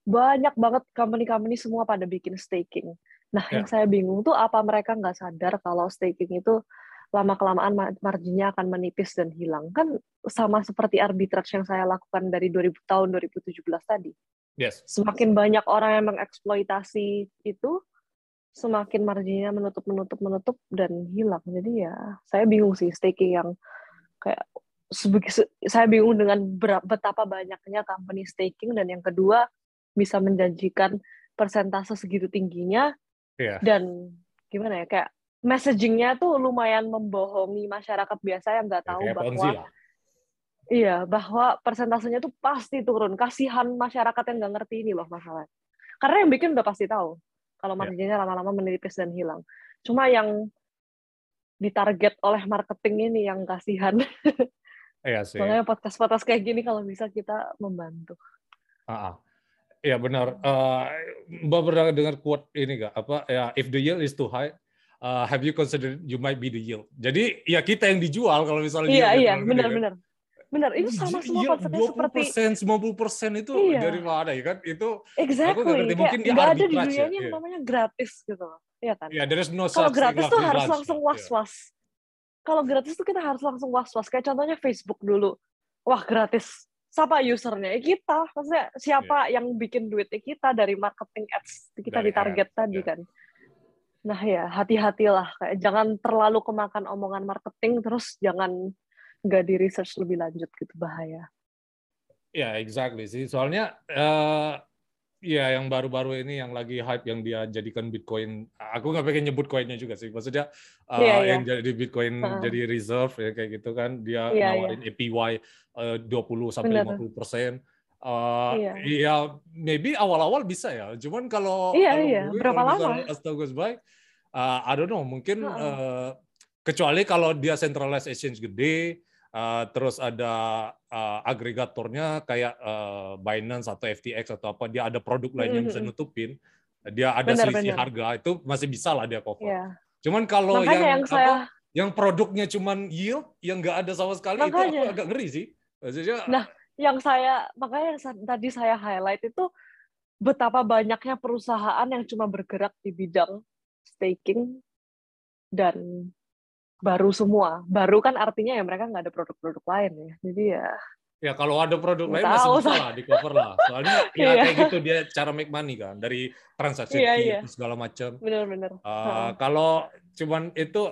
banyak banget company-company semua pada bikin staking. Nah, yeah. yang saya bingung tuh apa mereka nggak sadar kalau staking itu lama kelamaan marginnya akan menipis dan hilang. Kan sama seperti arbitrage yang saya lakukan dari 2000 tahun 2017 tadi. Yes. Semakin banyak orang yang mengeksploitasi itu, semakin marginnya menutup menutup menutup dan hilang. Jadi ya saya bingung sih staking yang kayak saya bingung dengan betapa banyaknya company staking dan yang kedua bisa menjanjikan persentase segitu tingginya yeah. dan gimana ya kayak messagingnya tuh lumayan membohongi masyarakat biasa yang nggak tahu ya, bahwa iya bahwa persentasenya tuh pasti turun. Kasihan masyarakat yang nggak ngerti ini loh masalah karena yang bikin udah pasti tahu kalau ya. marginnya lama-lama menipis dan hilang. Cuma yang ditarget oleh marketing ini yang kasihan. Iya sih. Makanya podcast-podcast kayak gini kalau bisa kita membantu. Ah, Iya benar. Uh, Mbak pernah dengar quote ini gak? Apa ya? If the yield is too high, uh, have you considered you might be the yield? Jadi ya kita yang dijual kalau misalnya. Iya iya benar-benar. Benar, itu sama semua iya, konsepnya 20%, seperti 90 persen itu iya. dari mana ya kan? Itu exactly. aku gak ngerti. Mungkin Kayak, ada di dunia ya. yang namanya gratis gitu. Iya kan? Iya, there's no Kalau gratis tuh harus langsung was-was. Yeah. Kalau gratis tuh kita harus langsung was-was. Kayak contohnya Facebook dulu. Wah, gratis. Siapa usernya? Ya kita. Maksudnya siapa yeah. yang bikin duitnya kita dari marketing ads kita dari di target ad, tadi yeah. kan. Nah ya, hati-hatilah. Kayak jangan terlalu kemakan omongan marketing, terus jangan nggak di research lebih lanjut gitu bahaya. Ya, yeah, exactly sih. Soalnya uh, ya yang baru-baru ini yang lagi hype yang dia jadikan Bitcoin. Aku nggak pengen nyebut koinnya juga sih. Maksudnya uh, yeah, yeah. yang jadi Bitcoin uh. jadi reserve ya kayak gitu kan. Dia yeah, nawarin yeah. APY uh, 20 sampai lima puluh persen. Uh, iya. Ya, maybe awal-awal bisa ya. Cuman kalau iya, kalau iya. Gue, berapa kalau lama? Astaga, baik. Uh, I don't know. Mungkin uh. Uh, kecuali kalau dia centralized exchange gede, Uh, terus ada uh, agregatornya kayak uh, Binance atau FTX atau apa dia ada produk lain yang bisa nutupin dia ada benar, selisih benar. harga itu masih bisa lah dia cover. Yeah. Cuman kalau yang, yang saya... yang produknya cuman yield yang nggak ada sama sekali makanya. itu agak ngeri sih. Maksudnya, nah, yang saya makanya yang tadi saya highlight itu betapa banyaknya perusahaan yang cuma bergerak di bidang staking dan baru semua. Baru kan artinya ya mereka nggak ada produk-produk lain ya. Jadi ya. Ya kalau ada produk lain masih bisa lah di cover lah. Soalnya ya iya. kayak gitu dia cara make money kan dari transaksi iya, iya. segala macam. Benar-benar. Uh, Kalau cuman itu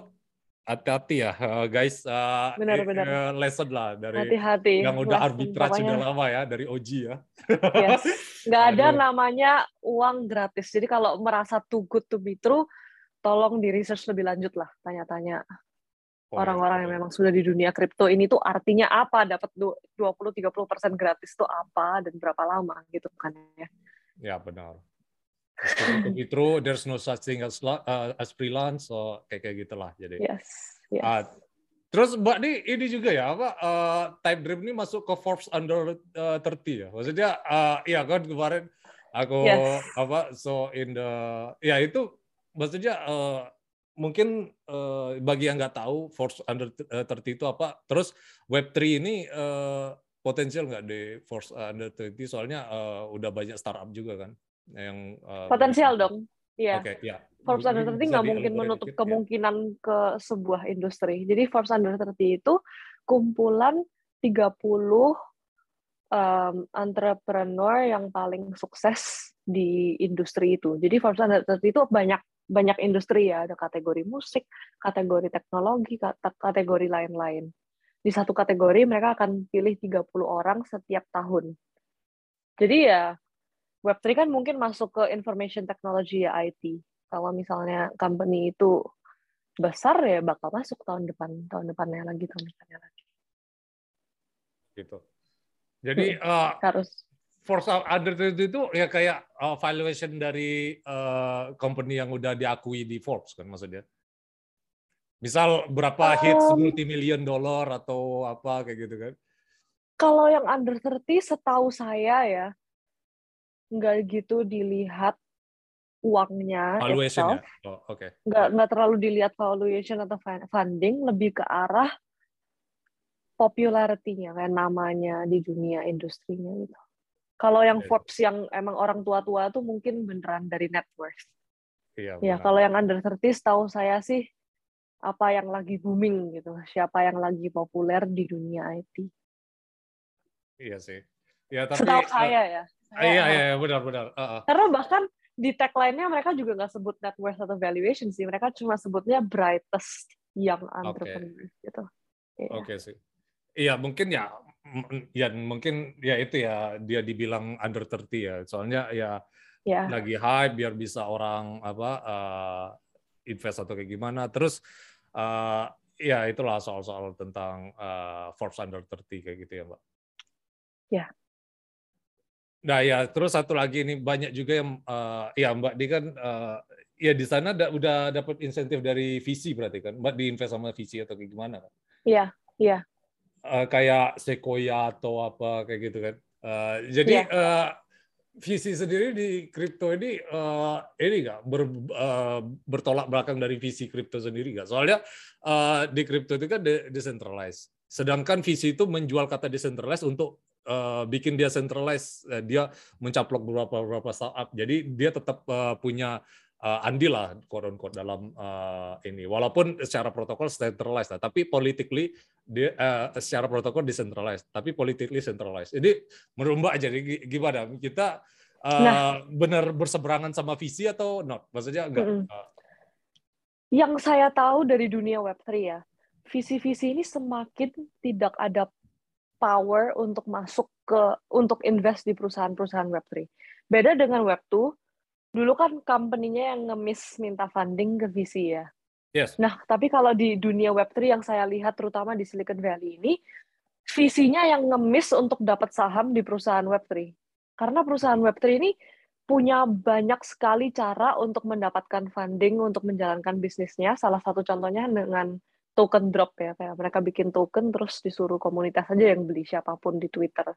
hati-hati ya guys uh, benar, benar. Uh, lesson lah dari hati-hati yang udah arbitrage sudah lama ya dari OG ya yes. nggak ada namanya uang gratis jadi kalau merasa too good to be true tolong di research lebih lanjut lah tanya-tanya orang-orang yang memang sudah di dunia kripto ini tuh artinya apa dapat 20-30% gratis tuh apa dan berapa lama gitu kan ya ya benar to be true, there's no such thing as uh, as freelance, so kayak kayak gitulah. Jadi. Yes. yes. Uh, terus Mbak ini ini juga ya apa uh, Type Dream ini masuk ke Forbes under uh, 30 ya. Maksudnya uh, ya kan kemarin aku yes. apa so in the ya itu maksudnya uh, mungkin uh, bagi yang nggak tahu Forbes under 30 itu apa. Terus Web3 ini uh, potensial nggak di Forbes under 30 soalnya uh, udah banyak startup juga kan yang uh, potensial dong. Iya. Okay, yeah. Forbes Under 30 nggak mungkin menutup dikit, ya. kemungkinan ya. ke sebuah industri. Jadi Forbes Under 30 itu kumpulan 30 um, entrepreneur yang paling sukses di industri itu. Jadi Forbes Under 30 itu banyak banyak industri ya, ada kategori musik, kategori teknologi, kategori lain-lain. Di satu kategori mereka akan pilih 30 orang setiap tahun. Jadi ya Web3 kan mungkin masuk ke information technology ya IT. Kalau misalnya company itu besar ya bakal masuk tahun depan, tahun depannya lagi, tahun depannya lagi. Gitu. Jadi hmm, uh, harus force under itu ya kayak uh, valuation dari uh, company yang udah diakui di Forbes kan maksudnya. Misal berapa um, hits multi million dollar atau apa kayak gitu kan. Kalau yang under 30 setahu saya ya nggak gitu dilihat uangnya valuation itself. ya oh, oke okay. nggak nggak terlalu dilihat valuation atau funding lebih ke arah popularity-nya kayak namanya di dunia industrinya gitu kalau yang Forbes yang emang orang tua-tua tuh mungkin beneran dari net worth iya, ya kalau yang under 30 tahu saya sih apa yang lagi booming gitu siapa yang lagi populer di dunia IT iya sih ya tapi setahu saya ya Ah, iya, iya, iya, benar-benar. Uh, uh. Karena bahkan di tagline-nya mereka juga nggak sebut net worth atau valuation sih. Mereka cuma sebutnya brightest young entrepreneur okay. gitu. Yeah. Oke okay, sih. Iya, mungkin ya ya mungkin ya itu ya dia dibilang under 30 ya. Soalnya ya yeah. lagi hype biar bisa orang apa uh, invest atau kayak gimana. Terus uh, ya itulah soal-soal tentang uh, Forbes under 30 kayak gitu ya, Mbak. Ya, Nah ya terus satu lagi ini banyak juga yang uh, ya Mbak Di kan uh, ya di sana da, udah dapat insentif dari visi berarti kan Mbak diinvest sama visi atau kayak gimana kan? Iya iya. Uh, kayak Sequoia atau apa kayak gitu kan. Uh, jadi ya. uh, visi sendiri di kripto ini uh, ini nggak ber, uh, bertolak belakang dari visi kripto sendiri nggak? Soalnya uh, di kripto itu kan decentralized. Sedangkan visi itu menjual kata decentralized untuk uh, bikin dia centralized, uh, dia mencaplok beberapa beberapa startup. Jadi dia tetap uh, punya uh, andil lah quote unquote dalam uh, ini. Walaupun secara protokol centralized lah, tapi politically dia uh, secara protokol decentralized, tapi politically centralized. Jadi menurut Mbak jadi gimana? Kita uh, nah, benar berseberangan sama visi atau not? Maksudnya enggak? Mm -hmm. Yang saya tahu dari dunia Web3 ya, visi-visi ini semakin tidak ada power untuk masuk ke untuk invest di perusahaan-perusahaan Web3. Beda dengan Web2, dulu kan company-nya yang ngemis minta funding ke VC ya. Yes. Nah, tapi kalau di dunia Web3 yang saya lihat terutama di Silicon Valley ini, visinya yang ngemis untuk dapat saham di perusahaan Web3. Karena perusahaan Web3 ini punya banyak sekali cara untuk mendapatkan funding untuk menjalankan bisnisnya. Salah satu contohnya dengan token drop ya kayak mereka bikin token terus disuruh komunitas aja yang beli siapa pun di Twitter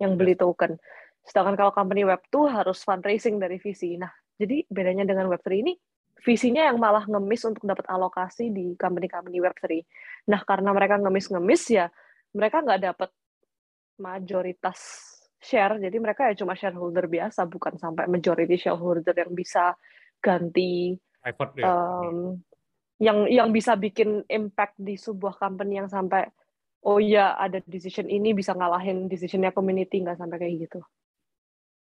yang beli token. Sedangkan kalau company web 2 harus fundraising dari VC. Nah, jadi bedanya dengan web 3 ini visinya yang malah ngemis untuk dapat alokasi di company-company web 3. Nah, karena mereka ngemis-ngemis ya mereka nggak dapat mayoritas share, jadi mereka ya cuma shareholder biasa, bukan sampai majority shareholder yang bisa ganti um, yang yang bisa bikin impact di sebuah company yang sampai oh ya ada decision ini bisa ngalahin decisionnya community nggak sampai kayak gitu.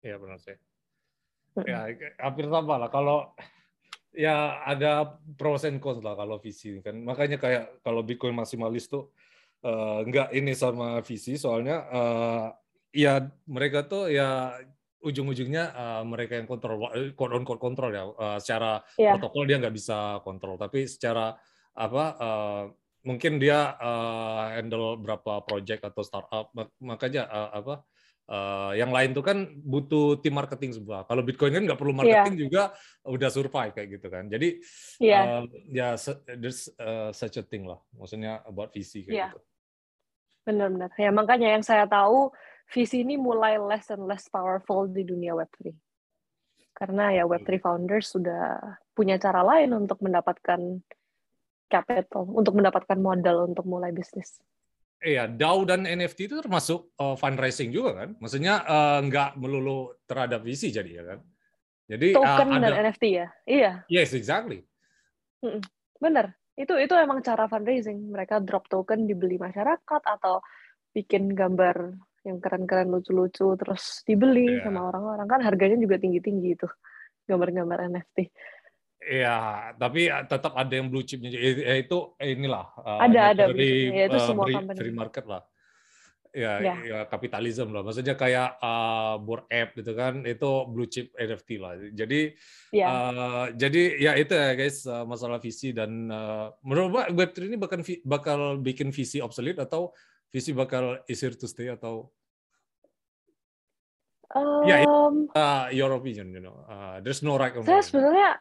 Iya benar sih. Ya hampir sama lah kalau ya ada pros and cons lah kalau visi kan. Makanya kayak kalau Bitcoin maksimalis tuh uh, nggak ini sama visi soalnya uh, ya mereka tuh ya ujung-ujungnya uh, mereka yang kontrol code on kontrol ya uh, secara yeah. protokol dia nggak bisa kontrol tapi secara apa uh, mungkin dia uh, handle berapa project atau startup makanya uh, apa uh, yang lain tuh kan butuh tim marketing semua kalau Bitcoin kan nggak perlu iya. marketing yeah. juga udah survive kayak gitu kan jadi yeah. uh, ya there's uh, such a thing lah maksudnya about VC kayak yeah. gitu benar-benar ya makanya yang saya tahu visi ini mulai less and less powerful di dunia Web3. Karena ya Web3 founders sudah punya cara lain untuk mendapatkan capital, untuk mendapatkan modal untuk mulai bisnis. Iya, DAO dan NFT itu termasuk uh, fundraising juga kan? Maksudnya uh, nggak melulu terhadap visi jadi ya kan? Jadi uh, token uh, ada, dan NFT ya, iya. Yes, exactly. Bener, itu itu emang cara fundraising. Mereka drop token dibeli masyarakat atau bikin gambar yang keren-keren lucu-lucu terus dibeli yeah. sama orang-orang kan harganya juga tinggi-tinggi itu gambar-gambar NFT. Iya, tapi tetap ada yang blue chipnya. Ya, itu inilah eh, ada ada dari ya, itu uh, semua free, free market lah. Ya, ya, ya kapitalisme lah. Maksudnya kayak uh, board app gitu kan, itu blue chip NFT lah. Jadi ya. Uh, jadi ya itu ya guys masalah visi dan uh, menurut Web3 ini bakal bakal bikin visi obsolete atau visi bakal easier to stay atau um, ya yeah, uh, your opinion you know uh, there's no right or saya sebenarnya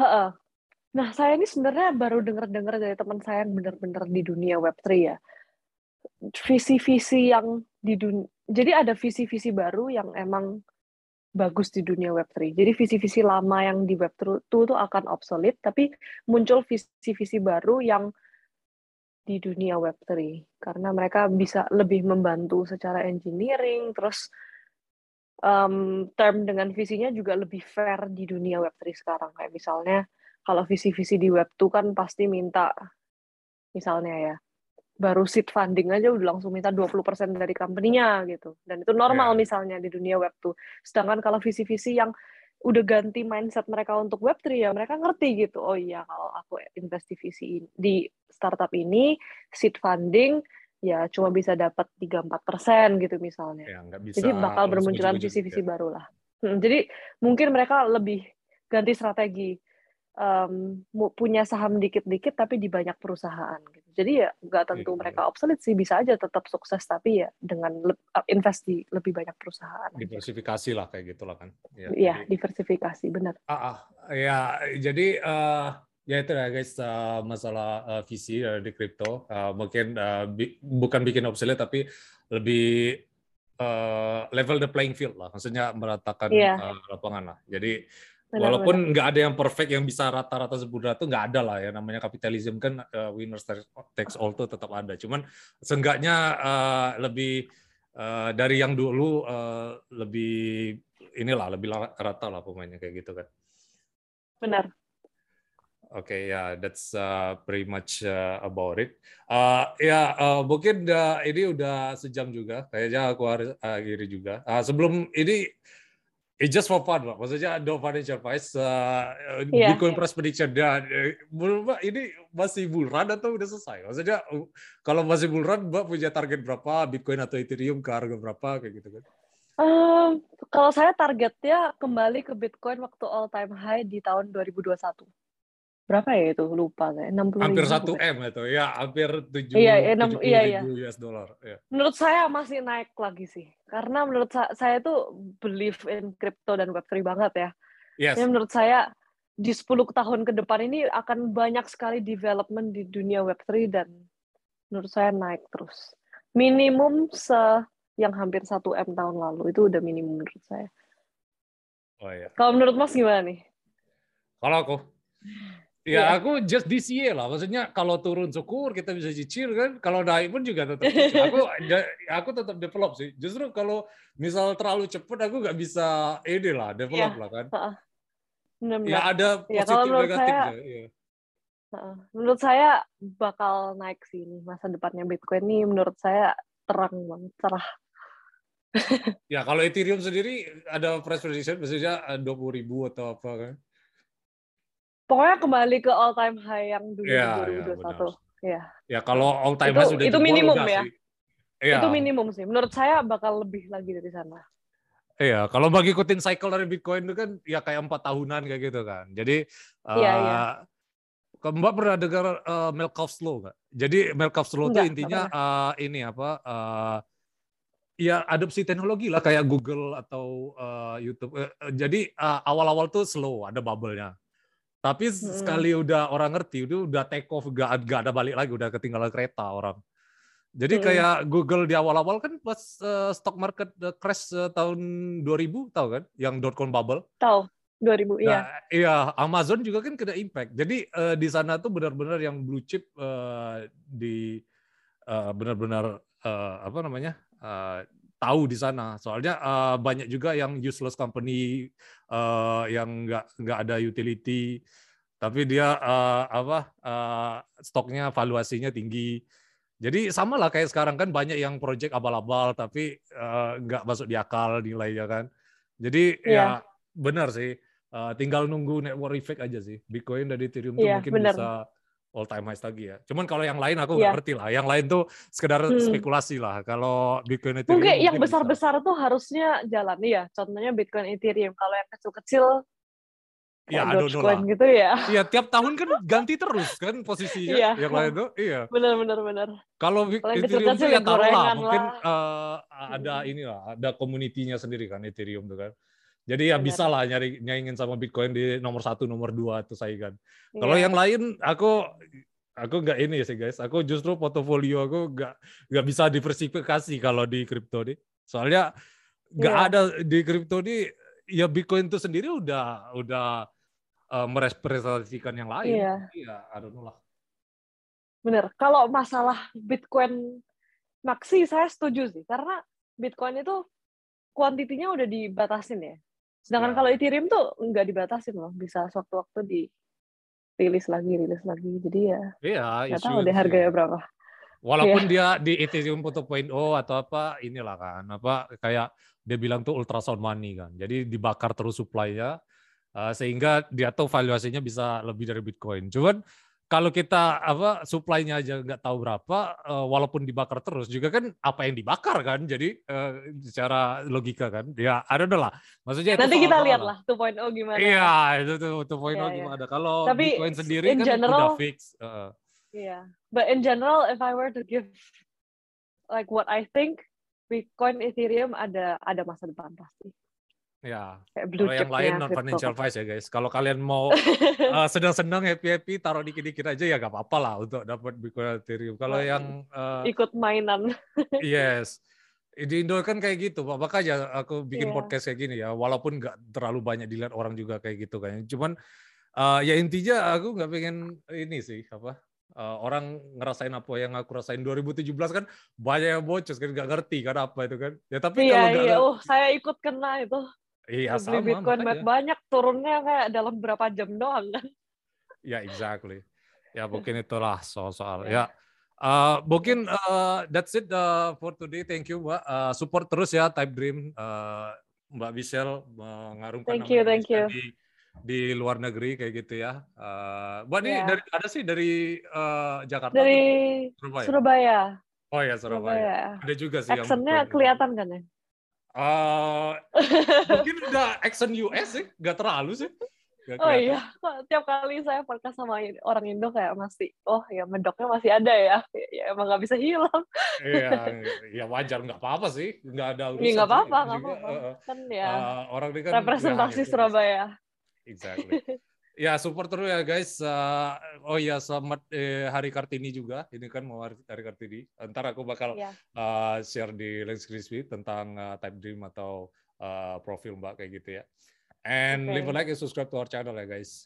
uh, nah saya ini sebenarnya baru dengar-dengar dari teman saya yang benar-benar di dunia web3 ya. Visi-visi yang di dunia jadi ada visi-visi baru yang emang bagus di dunia Web3. Jadi visi-visi lama yang di Web2 itu akan obsolete, tapi muncul visi-visi baru yang di dunia Web3 karena mereka bisa lebih membantu secara engineering terus um, term dengan visinya juga lebih fair di dunia Web3 sekarang. Kayak misalnya kalau visi-visi di Web2 kan pasti minta misalnya ya baru seed funding aja udah langsung minta 20% dari company-nya gitu. Dan itu normal yeah. misalnya di dunia Web2 sedangkan kalau visi-visi yang udah ganti mindset mereka untuk Web3 ya mereka ngerti gitu oh iya kalau aku invest di visi di startup ini seed funding ya cuma bisa dapat 3-4 persen gitu misalnya ya, bisa jadi bakal bermunculan visi-visi ya. baru lah hmm, jadi mungkin mereka lebih ganti strategi um, punya saham dikit-dikit tapi di banyak perusahaan gitu. Jadi ya nggak tentu yeah, mereka obsolete sih bisa aja tetap sukses tapi ya dengan uh, invest di lebih banyak perusahaan. Diversifikasi aja. lah kayak gitulah kan. Ya, ya diversifikasi benar. Ah, ah, ya jadi uh, ya itu ya guys uh, masalah uh, visi uh, di kripto uh, mungkin uh, bi bukan bikin obsolete tapi lebih uh, level the playing field lah maksudnya meratakan yeah. uh, lapangan lah jadi Benar, Walaupun nggak ada yang perfect yang bisa rata-rata sempurna itu nggak ada lah ya namanya kapitalisme kan uh, winners takes all itu tetap ada. Cuman seenggaknya uh, lebih uh, dari yang dulu uh, lebih inilah lebih rata lah pemainnya kayak gitu kan. Benar. Oke okay, ya yeah, that's uh, pretty much uh, about it. Uh, ya yeah, uh, mungkin uh, ini udah sejam juga kayaknya aku harus akhiri juga. Uh, sebelum ini It's just for fun, Pak. Maksudnya no financial advice. Uh, yeah. Bitcoin price prediction dan uh, Mbak ini masih bull run atau udah selesai? Maksudnya uh, kalau masih bull run, Mbak punya target berapa Bitcoin atau Ethereum ke harga berapa kayak gitu kan? Um, kalau saya targetnya kembali ke Bitcoin waktu all time high di tahun 2021 berapa ya itu? Lupa saya. 60 hampir satu m itu. Ya hampir tujuh iya, iya, iya, iya. US dollar ya. menurut saya masih naik lagi sih. Karena menurut saya, saya tuh believe in crypto dan web3 banget ya. Yes. Jadi menurut saya di 10 tahun ke depan ini akan banyak sekali development di dunia web3 dan menurut saya naik terus. Minimum se yang hampir satu m tahun lalu. Itu udah minimum menurut saya. Oh, iya. kalau menurut mas gimana nih? Kalau aku Ya yeah. aku just this year lah. Maksudnya kalau turun syukur kita bisa cicil kan. Kalau naik pun juga tetap. aku aku tetap develop sih. Justru kalau misal terlalu cepat aku nggak bisa ini lah develop yeah. lah kan. Benar -benar. Ya ada ya, positif ya, negatif. Saya, ya. Menurut saya bakal naik sih ini masa depannya Bitcoin ini menurut saya terang banget, cerah. ya kalau Ethereum sendiri ada price prediction maksudnya dua puluh ribu atau apa kan? Pokoknya kembali ke all time high yang dulu ya, 2021. Ya, ya. ya kalau all time high sudah itu minimum ya. Ya. Itu minimum sih. Menurut saya bakal lebih lagi dari sana. Iya, kalau bagi ikutin cycle dari Bitcoin itu kan ya kayak empat tahunan kayak gitu kan. Jadi iya, uh, iya. Mbak pernah dengar uh, Melkoff's Law nggak? Jadi Melkoff's Law itu intinya uh, ini apa? Uh, ya adopsi teknologi lah kayak Google atau uh, YouTube. Uh, jadi uh, awal-awal tuh slow, ada bubble-nya. Tapi hmm. sekali udah orang ngerti, itu udah take off, gak, gak ada balik lagi, udah ketinggalan kereta orang. Jadi kayak Google di awal-awal kan pas uh, stock market uh, crash uh, tahun 2000 tahu kan yang dot com bubble? Tahu. 2000 iya. Nah, iya, Amazon juga kan kena impact. Jadi uh, di sana tuh benar-benar yang blue chip uh, di uh, benar-benar uh, apa namanya? Uh, tahu di sana. Soalnya uh, banyak juga yang useless company uh, yang nggak nggak ada utility tapi dia uh, apa uh, stoknya valuasinya tinggi jadi sama lah kayak sekarang kan banyak yang project abal-abal tapi uh, nggak masuk di akal nilainya kan. Jadi yeah. ya benar sih. Uh, tinggal nunggu network effect aja sih. Bitcoin dan Ethereum yeah, tuh iya, mungkin bener. bisa all time high lagi ya. Cuman kalau yang lain aku nggak yeah. ngerti lah. Yang lain tuh sekedar hmm. spekulasi lah. Kalau Bitcoin Ethereum mungkin, mungkin yang besar-besar tuh harusnya jalan ya. Contohnya Bitcoin Ethereum. Kalau yang kecil-kecil Ya, aduh lah. gitu ya. Iya, tiap tahun kan ganti terus kan posisinya. iya. Yang lain tuh, iya. Benar, benar, benar. Kalau Ethereum tuh ya taruh lah, mungkin uh, ada ini lah, ada komunitinya sendiri kan Ethereum tuh kan. Jadi ya bisa lah nyari nyaingin sama Bitcoin di nomor satu, nomor dua tuh saingan. Iya. Kalau yang lain, aku aku nggak ini sih guys. Aku justru portofolio aku nggak nggak bisa diversifikasi kalau di kripto nih. Soalnya nggak iya. ada di kripto nih ya Bitcoin itu sendiri udah udah uh, merepresentasikan yang lain. Iya. Iya, don't know lah. Bener. Kalau masalah Bitcoin maksi saya setuju sih karena Bitcoin itu kuantitinya udah dibatasin ya. Sedangkan ya. kalau Ethereum tuh nggak dibatasin loh, bisa sewaktu-waktu di rilis lagi, rilis lagi. Jadi ya, iya, nggak tahu deh harganya berapa. Walaupun yeah. dia di Ethereum 4.0 atau apa, inilah kan, apa kayak dia bilang tuh ultrasound money kan. Jadi dibakar terus supply-nya, Uh, sehingga dia tahu valuasinya bisa lebih dari Bitcoin. Cuman kalau kita apa supply-nya aja nggak tahu berapa, uh, walaupun dibakar terus juga kan apa yang dibakar kan, jadi uh, secara logika kan, ya ada lah. Maksudnya nanti kita lihat lah 2.0 gimana. Iya itu tuh 2.0 yeah, iya. gimana. Yeah. Kalau Bitcoin sendiri kan general, udah fix. Uh. Iya, yeah. but in general, if I were to give like what I think, Bitcoin, Ethereum ada ada masa depan pasti. Ya, kalau yang lain non financial advice ya guys. Kalau kalian mau uh, sedang-sedang happy-happy taruh dikit-dikit aja ya gak apa-apa lah untuk dapat Bitcoin Ethereum. Kalau yang uh, ikut mainan. yes. Di Indo kan kayak gitu, makanya aku bikin yeah. podcast kayak gini ya. Walaupun nggak terlalu banyak dilihat orang juga kayak gitu kan. Cuman uh, ya intinya aku nggak pengen ini sih apa uh, orang ngerasain apa yang aku rasain 2017 kan banyak yang bocor kan nggak ngerti kan apa itu kan ya tapi iya, kalau iya. oh saya ikut kena itu Iya sama. Beli Bitcoin makanya. banyak turunnya kayak dalam berapa jam doang kan? Ya exactly. Ya mungkin itulah soal-soal. Ya. Uh, mungkin uh, that's it uh, for today. Thank you Mbak. Uh, support terus ya Type Dream. Uh, Mbak Michelle mengarungkan thank you, thank you. di di luar negeri kayak gitu ya. Uh, Mbak yeah. dari ada sih dari uh, Jakarta. Dari Surabaya. Surabaya. Oh ya Surabaya. Surabaya. Ada juga sih. Actionnya kelihatan kan ya? Uh, mungkin udah action US sih, nggak terlalu sih. Gak oh iya, tiap kali saya podcast sama orang Indo kayak masih, oh ya medoknya masih ada ya, ya emang nggak bisa hilang. Iya, ya wajar nggak apa-apa sih, nggak ada urusan. Iya nggak apa-apa, nggak apa-apa. Uh, kan ya. Uh, orang ini kan representasi ya, Surabaya. Exactly. Ya support terus ya guys. Uh, oh ya selamat eh, Hari Kartini juga. Ini kan mau Hari, Kartini. Ntar aku bakal yeah. uh, share di Lens Crispy tentang uh, Type Dream atau uh, profil Mbak kayak gitu ya. And okay. leave a like and subscribe to our channel ya guys.